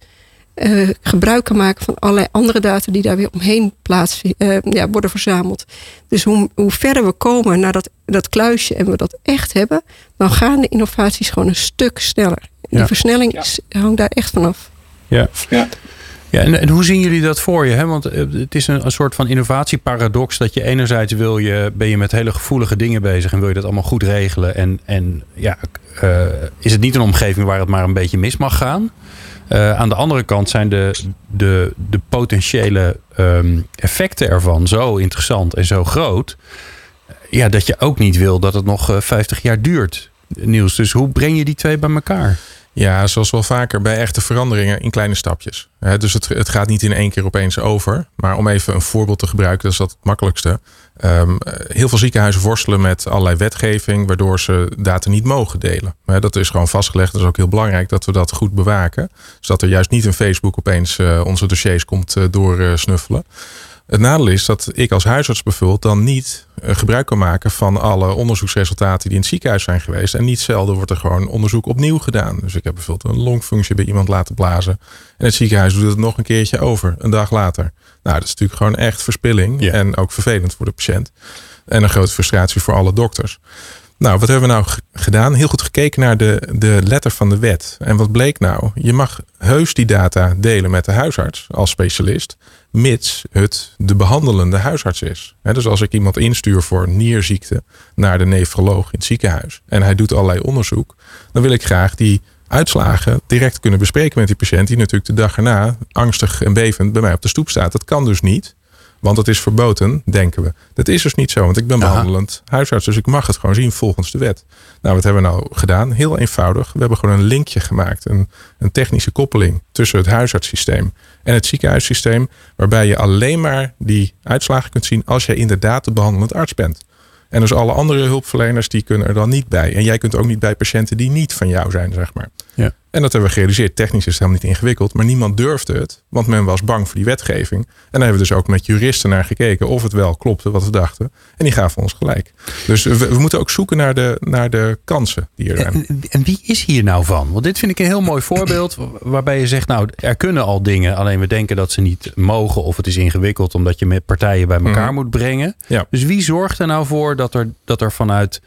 uh, gebruik kan maken van allerlei andere data die daar weer omheen plaats, uh, ja, worden verzameld. Dus hoe, hoe verder we komen naar dat, dat kluisje en we dat echt hebben, dan gaan de innovaties gewoon een stuk sneller. Ja. Die versnelling ja. is, hangt daar echt vanaf. Ja. ja. Ja, en, hoe zien jullie dat voor je? Hè? Want eh, het is een, soort van innovatieparadox dat je enerzijds wil je, ben je met hele gevoelige dingen bezig en wil je dat allemaal goed regelen. En, en ja, uh, is het niet een omgeving waar het maar een beetje mis mag gaan? aan de andere kant zijn de, de, de potentiële ehm, effecten ervan zo interessant en zo groot. Ja, dat je ook niet wil dat het nog 50 jaar duurt. Niels, dus hoe breng je die twee bij elkaar? Ja, zoals wel vaker bij echte veranderingen in kleine stapjes. dus het, het gaat niet in één keer opeens over. Maar om even een voorbeeld te gebruiken, dat is dat het makkelijkste. Um, heel veel ziekenhuizen worstelen met allerlei wetgeving, waardoor ze data niet mogen delen. dat is gewoon vastgelegd. Dat is ook heel belangrijk dat we dat goed bewaken. Zodat er juist niet een Facebook opeens uh, onze dossiers komt uh, doorsnuffelen. Het nadeel is dat ik als huisarts bijvoorbeeld dan niet eh, gebruik kan maken van alle onderzoeksresultaten die in het ziekenhuis zijn geweest. En niet zelden wordt er gewoon onderzoek opnieuw gedaan. Dus ik heb bijvoorbeeld een longfunctie bij iemand laten blazen. En het ziekenhuis doet het nog een keertje over, een dag later. Nou, dat is natuurlijk gewoon echt verspilling. En ook vervelend voor de patiënt. En een grote frustratie voor alle dokters. Nou, wat hebben we nou gedaan? Heel goed gekeken naar de, de letter van de wet. En wat bleek nou? Je mag heus die data delen met de huisarts als specialist, mits het de behandelende huisarts is. dus als ik iemand instuur voor nierziekte naar de nefroloog in het ziekenhuis en hij doet allerlei onderzoek, dan wil ik graag die uitslagen direct kunnen bespreken met die patiënt, die natuurlijk de dag erna angstig en bevend bij mij op de stoep staat. Dat kan dus niet. Want het is verboden, denken we. Dat is dus niet zo, want ik ben behandelend huisarts. Dus ik mag het gewoon zien volgens de wet. Nou, wat hebben we nou gedaan? Heel eenvoudig. We hebben gewoon een linkje gemaakt. Een, een technische koppeling tussen het huisartssysteem en het ziekenhuissysteem. Waarbij je alleen maar die uitslagen kunt zien als je inderdaad de behandelend arts bent. En dus alle andere hulpverleners die kunnen er dan niet bij. En jij kunt ook niet bij patiënten die niet van jou zijn, zeg maar. Ja. En dat hebben we gerealiseerd. Technisch is het helemaal niet ingewikkeld, maar niemand durfde het, want men was bang voor die wetgeving. En daar hebben we dus ook met juristen naar gekeken of het wel klopte wat we dachten. En die gaven ons gelijk. Dus we, moeten ook zoeken naar de, naar de kansen die er zijn. En, en, wie is hier nou van? Want dit vind ik een heel mooi voorbeeld waarbij je zegt, nou, er kunnen al dingen, alleen we denken dat ze niet mogen of het is ingewikkeld omdat je met partijen bij elkaar mhm. moet brengen. Ja. Dus wie zorgt er nou voor dat er, dat er vanuit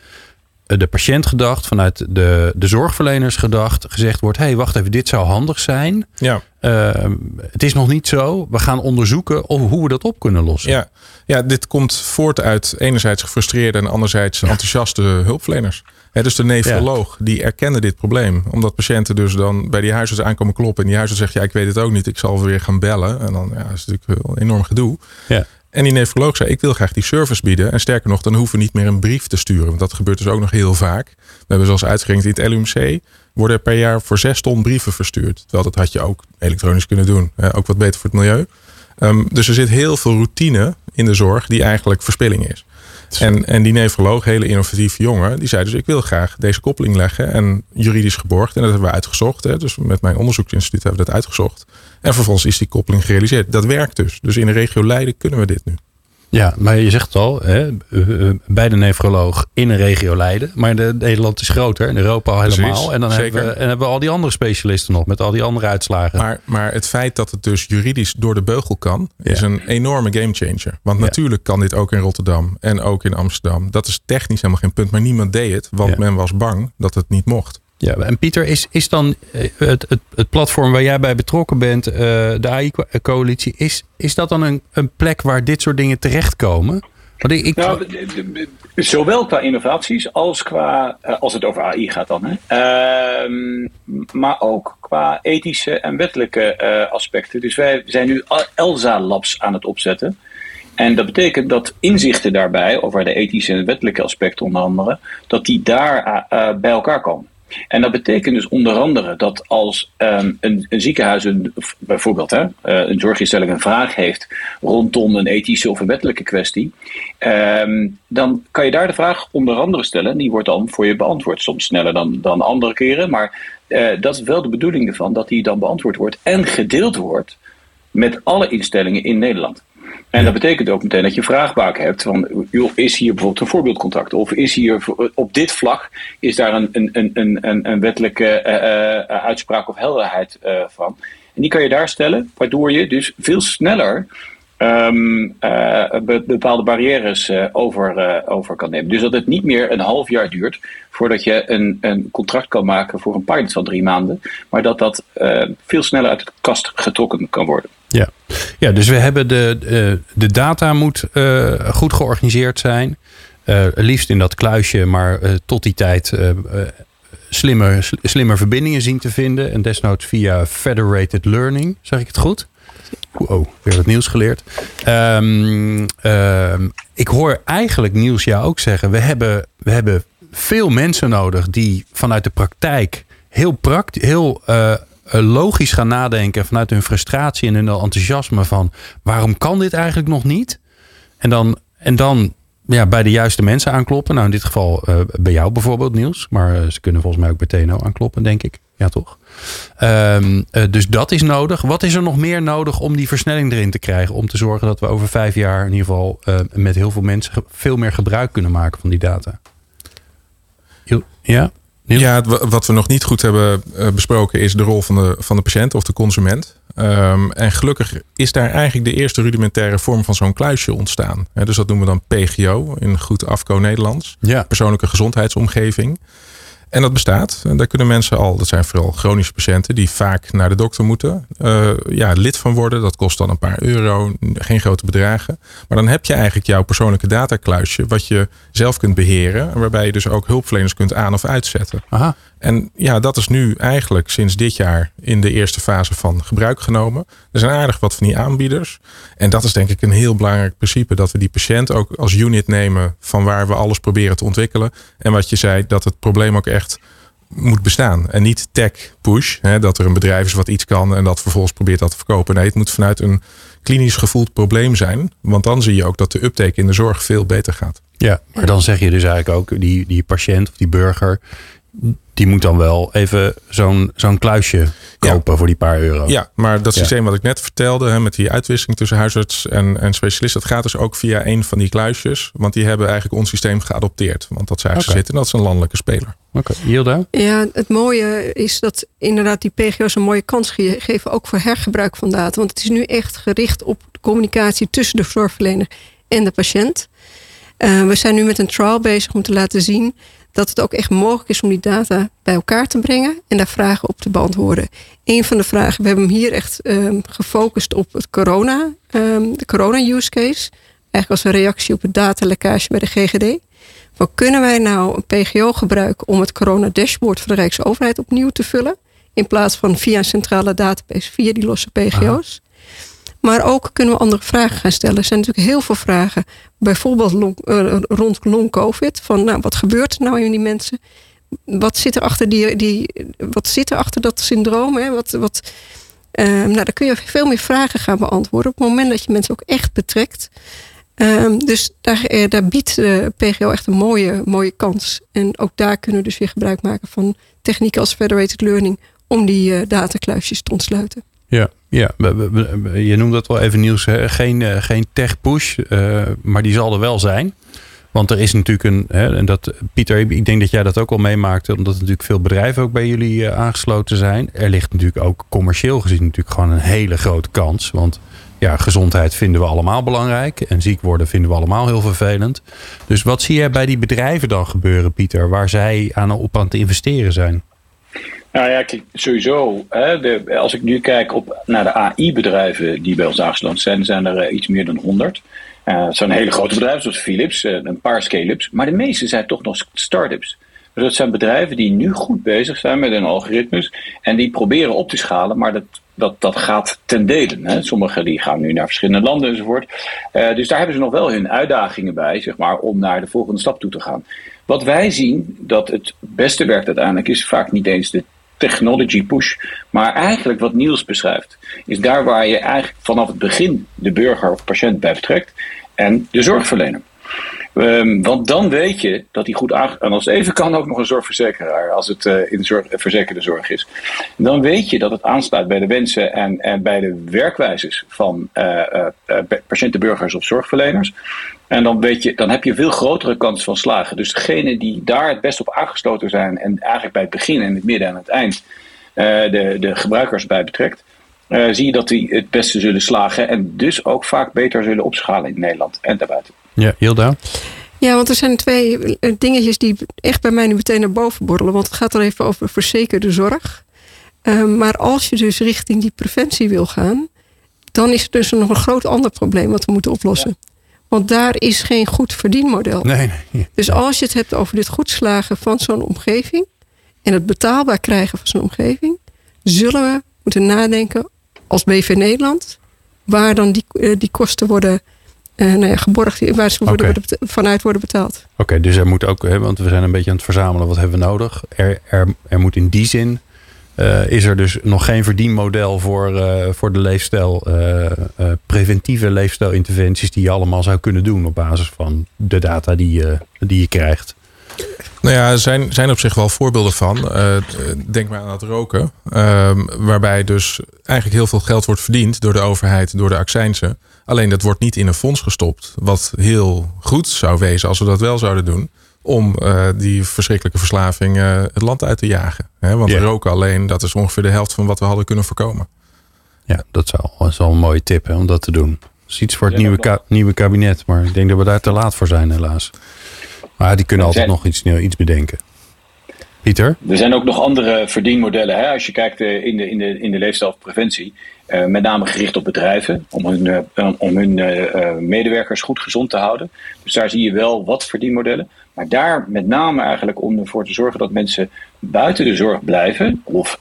de patiënt gedacht, vanuit de, de zorgverleners gedacht, gezegd wordt: hé, hey, wacht even, dit zou handig zijn. Ja. Ehm, het is nog niet zo. We gaan onderzoeken of, hoe we dat op kunnen lossen. Ja. ja, dit komt voort uit enerzijds gefrustreerde en anderzijds enthousiaste hulpverleners. dus de nefroloog die erkende dit probleem. Omdat patiënten dus dan bij die huisarts aankomen kloppen. En die huisarts zegt, ja, ik weet het ook niet. Ik zal weer gaan bellen. En dan ja, is het natuurlijk een enorm gedoe. Ja. En die nefroloog zei, ik wil graag die service bieden. En sterker nog, dan hoeven we niet meer een brief te sturen. Want dat gebeurt dus ook nog heel vaak. We hebben zoals uitgerekend in het LUMC... worden per jaar voor zes ton brieven verstuurd. Terwijl dat had je ook elektronisch kunnen doen. Ook wat beter voor het milieu. Ehm, dus er zit heel veel routine in de zorg die eigenlijk verspilling is. En, en die nefroloog, hele innovatieve jongen, die zei dus ik wil graag deze koppeling leggen en juridisch geborgd. En dat hebben we uitgezocht. Hè. Dus met mijn onderzoeksinstituut hebben we dat uitgezocht. En vervolgens is die koppeling gerealiseerd. Dat werkt dus. Dus in de regio Leiden kunnen we dit nu. Ja, maar je zegt het al, hè, eh, eh, bij de nefroloog in een regio Leiden. Maar de, Nederland is groter en Europa al helemaal. en dan hebben we, en hebben we al die andere specialisten nog met al die andere uitslagen. Maar, maar het feit dat het dus juridisch door de beugel kan, is een enorme gamechanger. Want natuurlijk kan dit ook in Rotterdam en ook in Amsterdam. Dat is technisch helemaal geen punt. Maar niemand deed het, want men was bang dat het niet mocht. Ja, en Pieter, is, is dan eh, het, het, het platform waar jij bij betrokken bent, uh, de AI-coalitie, is, is dat dan een, een plek waar dit soort dingen terechtkomen? Ik. Nou, zowel qua innovaties als qua, eh, als het over AI gaat dan, hè? Ehm, maar ook qua ethische en wettelijke aspecten. Dus wij zijn nu ELSA-labs aan het opzetten. En dat betekent dat inzichten daarbij, over de ethische en wettelijke aspecten onder andere, dat die daar bij elkaar komen. En dat betekent dus onder andere dat als um, een, ziekenhuis, een, bijvoorbeeld hè, uh, een zorginstelling, een vraag heeft rondom een ethische of een wettelijke kwestie, um, dan kan je daar de vraag onder andere stellen. Die wordt dan voor je beantwoord. Soms sneller dan, dan andere keren, maar uh, dat is wel de bedoeling ervan, dat die dan beantwoord wordt en gedeeld wordt met alle instellingen in Nederland. En dat betekent ook meteen dat je vraagbaak hebt van, is hier bijvoorbeeld een voorbeeldcontract? Of is hier op dit vlak, is daar een, een, een, een, een wettelijke uh, uitspraak of helderheid uh, van? En die kan je daar stellen, waardoor je dus veel sneller um, bepaalde barrières over, over kan nemen. Dus dat het niet meer een half jaar duurt voordat je een, een contract kan maken voor een pilot van drie maanden, maar dat dat veel sneller uit de kast getrokken kan worden. Ja. ja, dus we hebben de, de, de data moet goed georganiseerd zijn. Liefst in dat kluisje, maar tot die tijd slimme, slimme verbindingen zien te vinden. En desnoods via federated learning. Zeg ik het goed? Oh, weer wat nieuws geleerd. Ehm, ehm, ik hoor eigenlijk Niels jou ook zeggen. We hebben, we hebben veel mensen nodig die vanuit de praktijk heel, praktisch, heel uh, logisch gaan nadenken. Vanuit hun frustratie en hun enthousiasme van waarom kan dit eigenlijk nog niet? En dan, en dan ja, bij de juiste mensen aankloppen. Nou, in dit geval uh, bij jou bijvoorbeeld, Niels. Maar ze kunnen volgens mij ook bij TNO aankloppen, denk ik. Ja, toch? Um, dus dat is nodig. Wat is er nog meer nodig om die versnelling erin te krijgen? Om te zorgen dat we over vijf jaar in ieder geval uh, met heel veel mensen veel meer gebruik kunnen maken van die data. Ja? Ja, wat we nog niet goed hebben eh, besproken is de rol van de, van de patiënt of de consument. Um, en gelukkig is daar eigenlijk de eerste rudimentaire vorm van zo'n kluisje ontstaan. dus dat noemen we dan PGO in goed afko Nederlands. Ja. Persoonlijke gezondheidsomgeving. En dat bestaat. En daar kunnen mensen al, dat zijn vooral chronische patiënten die vaak naar de dokter moeten, uh, ja, lid van worden. Dat kost dan een paar euro, geen grote bedragen. Maar dan heb je eigenlijk jouw persoonlijke datakluisje, wat je zelf kunt beheren. Waarbij je dus ook hulpverleners kunt aan- of uitzetten. Aha. En ja, dat is nu eigenlijk sinds dit jaar in de eerste fase van gebruik genomen. Er zijn aardig wat van die aanbieders. En dat is denk ik een heel belangrijk principe. Dat we die patiënt ook als unit nemen van waar we alles proberen te ontwikkelen. En wat je zei, dat het probleem ook echt moet bestaan. En niet tech push. Dat er een bedrijf is wat iets kan en dat vervolgens probeert dat te verkopen. Nee, het moet vanuit een klinisch gevoeld probleem zijn. Want dan zie je ook dat de uptake in de zorg veel beter gaat. Ja, maar dan zeg je dus eigenlijk ook, die, die patiënt of die burger, die moet dan wel even zo'n zo'n kluisje kopen voor die paar euro. Ja, maar dat systeem wat ik net vertelde, hè, met die uitwisseling tussen huisarts en, en specialist, dat gaat dus ook via een van die kluisjes. Want die hebben eigenlijk ons systeem geadopteerd. Want dat zij okay. zitten en dat is een landelijke speler. Oké, okay. Hilda? Ja, het mooie is dat inderdaad die PGO's een mooie kans geven, ook voor hergebruik van data. Want het is nu echt gericht op de communicatie tussen de zorgverlener en de patiënt. Uh, we zijn nu met een trial bezig om te laten zien dat het ook echt mogelijk is om die data bij elkaar te brengen en daar vragen op te beantwoorden. Een van de vragen, we hebben hem hier echt um, gefocust op het corona, um, de corona use case. Eigenlijk als een reactie op het datalekkage bij de GGD. Wat kunnen wij nou een PGO gebruiken om het corona dashboard van de Rijksoverheid opnieuw te vullen? In plaats van via een centrale database, via die losse PGO's. Maar ook kunnen we andere vragen gaan stellen. Er zijn natuurlijk heel veel vragen. Bijvoorbeeld uh, rond long-covid. Van nou, wat gebeurt er nou in die mensen? Wat zit er achter, die, die, wat zit er achter dat syndroom? Hè? Wat, wat, uh, nou, daar kun je veel meer vragen gaan beantwoorden. Op het moment dat je mensen ook echt betrekt. Um, dus daar, uh, daar biedt de PGO echt een mooie, mooie kans. En ook daar kunnen we dus weer gebruik maken van technieken als federated learning. Om die datakluisjes te ontsluiten. Ja, ja, je noemt dat wel even nieuws. Geen, geen tech push, uh, maar die zal er wel zijn. Want er is natuurlijk een, hè, en dat, Pieter, ik denk dat jij dat ook al meemaakte, omdat natuurlijk veel bedrijven ook bij jullie uh, aangesloten zijn. Er ligt natuurlijk ook commercieel gezien natuurlijk gewoon een hele grote kans. Want ja, gezondheid vinden we allemaal belangrijk en ziek worden vinden we allemaal heel vervelend. Dus wat zie jij bij die bedrijven dan gebeuren, Pieter, waar zij aan op aan het investeren zijn? Nou ja, sowieso. Hè, als ik nu kijk op, naar de AI-bedrijven die bij ons aangesloten zijn, zijn er uh, iets meer dan 100. Uh, het zijn hele grote bedrijven zoals Philips, uh, een paar scale-ups. Maar de meeste zijn toch nog start-ups. Dus dat zijn bedrijven die nu goed bezig zijn met hun algoritmes. En die proberen op te schalen, maar dat, dat, dat gaat ten dele. Sommigen die gaan nu naar verschillende landen enzovoort. dus daar hebben ze nog wel hun uitdagingen bij, zeg maar, om naar de volgende stap toe te gaan. Wat wij zien dat het beste werkt uiteindelijk is vaak niet eens de technology push. Maar eigenlijk wat Niels beschrijft, is daar waar je eigenlijk vanaf het begin de burger of patiënt bij betrekt en de zorgverlener. Um, want dan weet je dat hij goed aange... En als het even kan ook nog een zorgverzekeraar, als het uh, in zorg, verzekerde zorg is. Dan weet je dat het aansluit bij de wensen en, en bij de werkwijzes van uh, patiënten, burgers of zorgverleners. En dan, weet je, dan heb je veel grotere kans van slagen. Dus degenen die daar het best op aangesloten zijn en eigenlijk bij het begin en het midden en het eind de, de gebruikers bij betrekt. Zie je dat die het beste zullen slagen en dus ook vaak beter zullen opschalen in Nederland en daarbuiten. Ja, Hilda? Ja, want er zijn twee dingetjes die echt bij mij nu meteen naar boven borrelen. Want het gaat er even over verzekerde zorg. Uh, maar als je dus richting die preventie wil gaan, dan is er dus nog een groot ander probleem wat we moeten oplossen. Ja. Want daar is geen goed verdienmodel. Nee, nee. Dus als je het hebt over dit goed slagen van zo'n omgeving en het betaalbaar krijgen van zijn omgeving, zullen we moeten nadenken als BV Nederland, waar dan die, eh, die kosten worden uh, nou ja, geborgd, waar ze worden, worden vanuit worden betaald. Oké, dus er moet ook, hè, want we zijn een beetje aan het verzamelen, wat hebben we nodig? Er, er, er moet in die zin uh, is er dus nog geen verdienmodel voor, uh, voor de leefstijl, uh, preventieve leefstijlinterventies die je allemaal zou kunnen doen op basis van de data die je, die je krijgt. Nou ja, er zijn, zijn op zich wel voorbeelden van. denk maar aan het roken. Ehm, waarbij dus eigenlijk heel veel geld wordt verdiend door de overheid, door de accijnsen. Alleen dat wordt niet in een fonds gestopt. Wat heel goed zou wezen als we dat wel zouden doen om uh, die verschrikkelijke verslaving uh, het land uit te jagen. He, want yeah. roken alleen, dat is ongeveer de helft van wat we hadden kunnen voorkomen. Ja, dat zou, dat is wel een mooie tip hè, om dat te doen. Dat is iets voor het ja, nieuwe, ka nieuwe kabinet. Maar ik denk dat we daar te laat voor zijn helaas. Maar die kunnen altijd nog iets, iets bedenken. Er zijn ook nog andere verdienmodellen. Hè? Als je kijkt uh, in de, in de, in de leefstijlpreventie. Uh, met name gericht op bedrijven. Om hun, uh, om hun medewerkers goed gezond te houden. Dus daar zie je wel wat verdienmodellen. Maar daar met name eigenlijk om ervoor te zorgen dat mensen buiten de zorg blijven. Of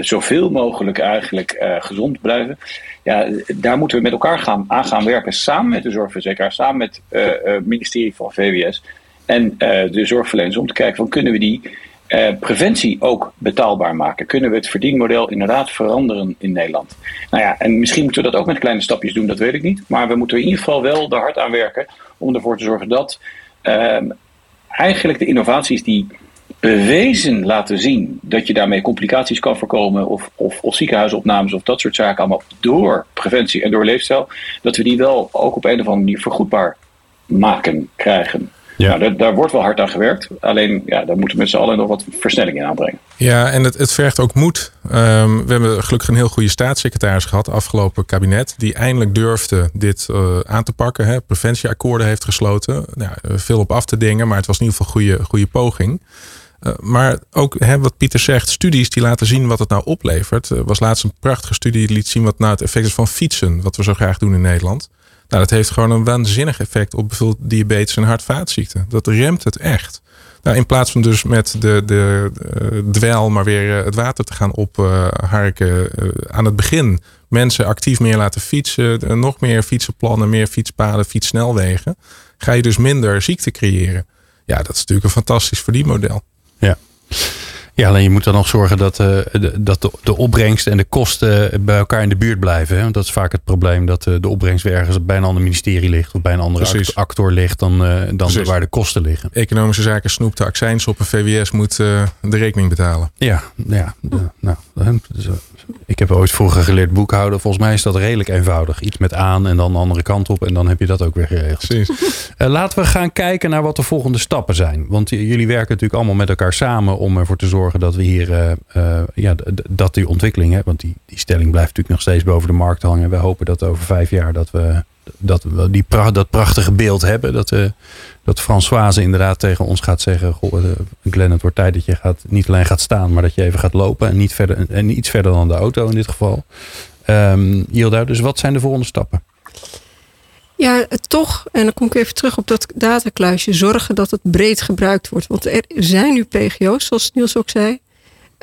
zoveel mogelijk eigenlijk gezond blijven. Ja, daar moeten we met elkaar gaan, aan gaan werken. Samen met de zorgverzekeraar. Samen met het ministerie van VWS. En de zorgverleners. Om te kijken van kunnen we die uh, preventie ook betaalbaar maken? Kunnen we het verdienmodel inderdaad veranderen in Nederland? Nou ja, en misschien moeten we dat ook met kleine stapjes doen, dat weet ik niet. Maar we moeten in ieder geval wel er hard aan werken om ervoor te zorgen dat uh, eigenlijk de innovaties die bewezen laten zien dat je daarmee complicaties kan voorkomen of, of, of ziekenhuisopnames of dat soort zaken allemaal door preventie en door leefstijl, dat we die wel ook op een of andere manier vergoedbaar maken, krijgen. Ja. Nou, daar, daar, wordt wel hard aan gewerkt. Alleen, ja, daar moeten we met z'n allen nog wat versnelling in aanbrengen. Ja, en het, het vergt ook moed. Um, we hebben gelukkig een heel goede staatssecretaris gehad, afgelopen kabinet, die eindelijk durfde dit uh, aan te pakken. Hè. Preventieakkoorden heeft gesloten. Nou, veel op af te dingen, maar het was in ieder geval een goede, goede poging. Uh, maar ook hè, wat Pieter zegt, studies die laten zien wat het nou oplevert. Er was laatst een prachtige studie die liet zien wat nou het effect is van fietsen, wat we zo graag doen in Nederland. Nou, dat heeft gewoon een waanzinnig effect op bijvoorbeeld diabetes en hart- vaatziekten. Dat remt het echt. Nou, in plaats van dus met de, de, de dweil maar weer eh, het water te gaan opharken uh, aan het begin. Mensen actief meer laten fietsen, nog meer fietsenplannen, meer fietspaden, fietssnelwegen. Ga je dus minder ziekte creëren. Ja, dat is natuurlijk een fantastisch verdienmodel. Ja. Ja, alleen je moet dan nog zorgen dat, uh, de, dat de, de opbrengst en de kosten bij elkaar in de buurt blijven. Hè? Want dat is vaak het probleem dat uh, de opbrengst weer ergens bij een ander ministerie ligt. Of bij een andere actor ligt dan, uh, dan waar de kosten liggen. Economische zaken snoept de accijns op een VWS moet de rekening betalen. Ja, ja nou, dus, ik heb ooit vroeger geleerd boekhouden. Volgens mij is dat redelijk eenvoudig. Iets met aan en dan de andere kant op. En dan heb je dat ook weer geregeld. Precies. laten we gaan kijken naar wat de volgende stappen zijn. Want jullie werken natuurlijk allemaal met elkaar samen om ervoor te zorgen dat we hier uh, uh, ja, dat die ontwikkeling, hè, want die, die stelling blijft natuurlijk nog steeds boven de markt hangen. We hopen dat over vijf jaar dat we dat, we die pra dat prachtige beeld hebben. Dat, uh, dat Françoise inderdaad tegen ons gaat zeggen: Goh, Glenn, het wordt tijd dat je gaat, niet alleen gaat staan, maar dat je even gaat lopen. En, niet verder, en iets verder dan de auto in dit geval. Um, dus wat zijn de volgende stappen? Ja, toch, en dan kom ik even terug op dat datakluisje, zorgen dat het breed gebruikt wordt. Want er zijn nu PGO's, zoals Niels ook zei.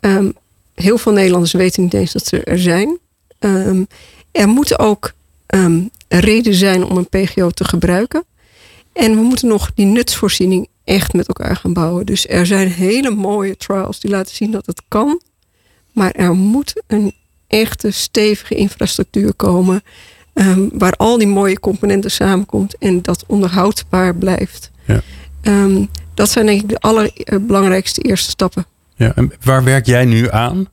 Um, heel veel Nederlanders weten niet eens dat ze er zijn. Um, er moeten ook um, reden zijn om een PGO te gebruiken. En we moeten nog die nutsvoorziening echt met elkaar gaan bouwen. Dus er zijn hele mooie trials die laten zien dat het kan. Maar er moet een echte stevige infrastructuur komen. Um, waar al die mooie componenten samenkomt en dat onderhoudbaar blijft. Ja. Um, dat zijn denk ik de allerbelangrijkste eerste stappen. Ja, en waar werk jij nu aan?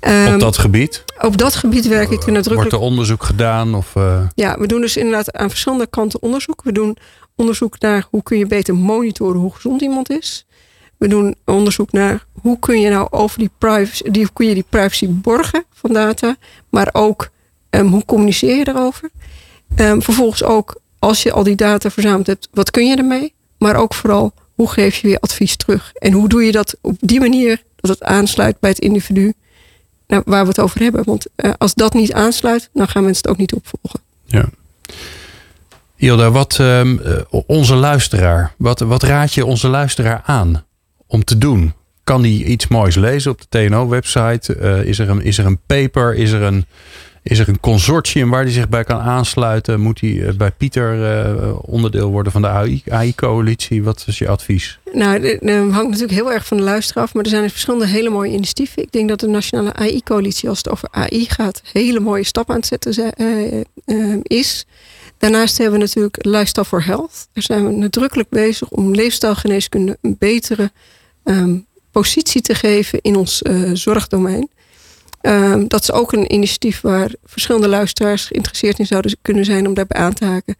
Um, op dat gebied? Op dat gebied werk ik nadrukkelijk. Wordt er onderzoek gedaan? Of, uh... Ja, we doen dus inderdaad aan verschillende kanten onderzoek. We doen onderzoek naar hoe kun je beter monitoren hoe gezond iemand is. We doen onderzoek naar hoe kun je nou over die privacy, die, hoe kun je die privacy borgen van data, maar ook Um, hoe communiceer je erover? Um, vervolgens ook, als je al die data verzameld hebt, wat kun je ermee? Maar ook vooral, hoe geef je weer advies terug? En hoe doe je dat op die manier dat het aansluit bij het individu nou, waar we het over hebben? Want uh, als dat niet aansluit, dan gaan mensen het ook niet opvolgen. Ja. Hilda, wat um, onze luisteraar, wat, wat raad je onze luisteraar aan om te doen? kan die iets moois lezen op de TNO-website? is, er een, is er een paper? Is er een, is er een consortium waar hij zich bij kan aansluiten? Moet hij bij Pieter onderdeel worden van de AI-coalitie? Wat is je advies? Nou, het hangt natuurlijk heel erg van de luisteraar af. Maar er zijn verschillende hele mooie initiatieven. Ik denk dat de Nationale AI-coalitie, als het over AI gaat, hele mooie stappen aan het zetten is. Daarnaast hebben we natuurlijk Lifestyle for Health. Daar zijn we nadrukkelijk bezig om leefstijlgeneeskunde een betere ehm, positie te geven in ons zorgdomein. Um, dat is ook een initiatief waar verschillende luisteraars geïnteresseerd in zouden kunnen zijn om daarbij aan te haken.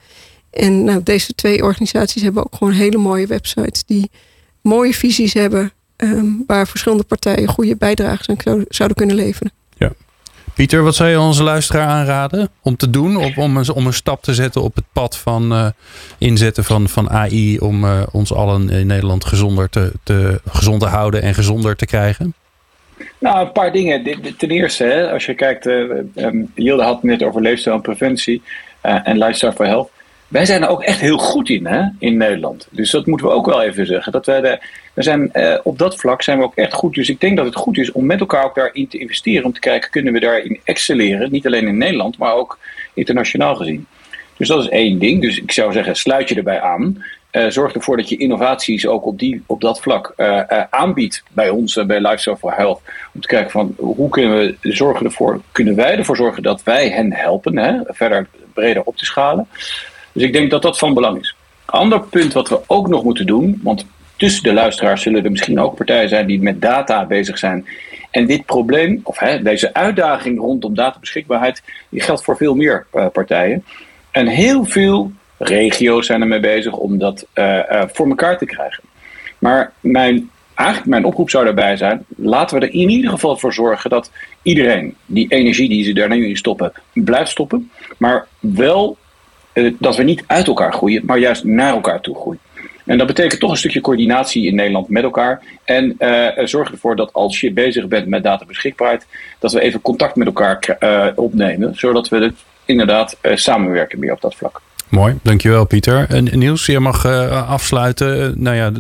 En nou, deze twee organisaties hebben ook gewoon hele mooie websites die mooie visies hebben, um, waar verschillende partijen goede bijdrages aan zouden kunnen leveren. Pieter, wat zou je onze luisteraar aanraden om te doen? Om, om, een, stap te zetten op het pad van uh, inzetten van, van AI. Om uh, ons allen in Nederland gezonder te, te, gezond te houden en gezonder te krijgen? Nou, een paar dingen. Ten eerste, hè, als je kijkt, uh, had net over leefstijl en preventie en lifestyle for health. Wij zijn er ook echt heel goed in hè, in Nederland. Dus dat moeten we ook wel even zeggen. Dat wij we zijn, uh, op dat vlak zijn we ook echt goed. Dus ik denk dat het goed is om met elkaar ook daarin te investeren. Om te kijken, kunnen we daarin excelleren? Niet alleen in Nederland, maar ook internationaal gezien. Dus dat is één ding. Dus ik zou zeggen, sluit je erbij aan. Uh, zorg ervoor dat je innovaties ook op, die, op dat vlak uh, aanbiedt bij ons, bij Lifestyle for Health. Om te kijken van hoe kunnen we zorgen ervoor, kunnen wij ervoor zorgen dat wij hen helpen, hè, verder breder op te schalen. Dus ik denk dat dat van belang is. Ander punt wat we ook nog moeten doen, want tussen de luisteraars zullen er misschien ook partijen zijn die met data bezig zijn. En dit probleem, of hè, deze uitdaging rondom databeschikbaarheid, die geldt voor veel meer partijen. En heel veel regio's zijn ermee bezig om dat uh, uh, voor elkaar te krijgen. Maar mijn, eigenlijk mijn oproep zou daarbij zijn: laten we er in ieder geval voor zorgen dat iedereen die energie die ze daar nu in stoppen, blijft stoppen. Maar wel uh, dat we niet uit elkaar groeien, maar juist naar elkaar toe groeien. En dat betekent toch een stukje coördinatie in Nederland met elkaar. En uh, zorg ervoor dat als je bezig bent met databeschikbaarheid, dat we even contact met elkaar opnemen, zodat we het inderdaad samenwerken meer op dat vlak. Mooi, dankjewel Pieter. En Niels, je mag uh, afsluiten. nou ja,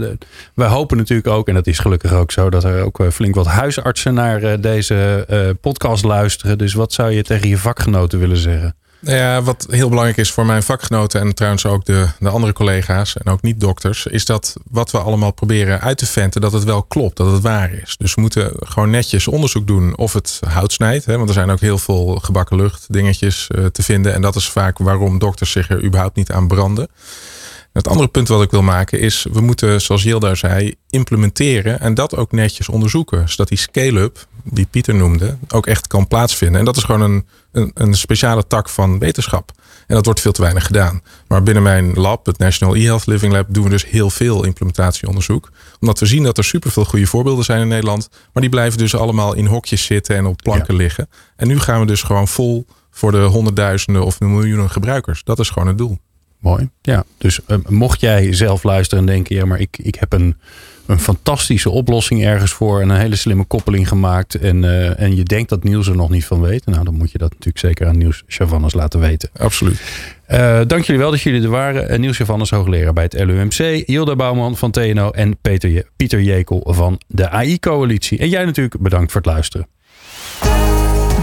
wij hopen natuurlijk ook, en dat is gelukkig ook zo, dat er ook flink wat huisartsen naar uh, deze podcast luisteren. Dus wat zou je tegen je vakgenoten willen zeggen? Nou ja, wat heel belangrijk is voor mijn vakgenoten en trouwens ook de, de andere collega's en ook niet dokters, is dat wat we allemaal proberen uit te venten, dat het wel klopt, dat het waar is. Dus we moeten gewoon netjes onderzoek doen of het hout snijdt. Hè, want er zijn ook heel veel gebakken lucht dingetjes uh, te vinden. En dat is vaak waarom dokters zich er überhaupt niet aan branden. Het andere punt wat ik wil maken is, we moeten, zoals Jilda zei, implementeren en dat ook netjes onderzoeken. Zodat die scale-up, die Pieter noemde, ook echt kan plaatsvinden. En dat is gewoon een, een, een, speciale tak van wetenschap. En dat wordt veel te weinig gedaan. Maar binnen mijn lab, het National e-Health Living Lab, doen we dus heel veel implementatieonderzoek. Omdat we zien dat er superveel goede voorbeelden zijn in Nederland. Maar die blijven dus allemaal in hokjes zitten en op planken ja. liggen. En nu gaan we dus gewoon vol voor de honderdduizenden of de miljoenen gebruikers. Dat is gewoon het doel. Mooi. Ja, dus uh, mocht jij zelf luisteren en denken, ja, maar ik, ik heb een, een fantastische oplossing ergens voor en een hele slimme koppeling gemaakt. En, uh, en je denkt dat Niels er nog niet van weet. Nou, dan moet je dat natuurlijk zeker aan Niels Chavannes laten weten. Absoluut. Uh, dank jullie wel dat jullie er waren. Niels Chavannes, hoogleraar bij het LUMC. Hilda Bouwman van TNO en Peter, Pieter Jekel van de AI-coalitie. En jij natuurlijk bedankt voor het luisteren.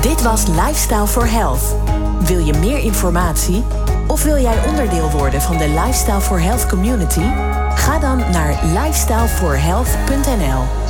Dit was Lifestyle for Health. Wil je meer informatie? Of wil jij onderdeel worden van de Lifestyle for Health community? Ga dan naar lifestyleforhealth.nl.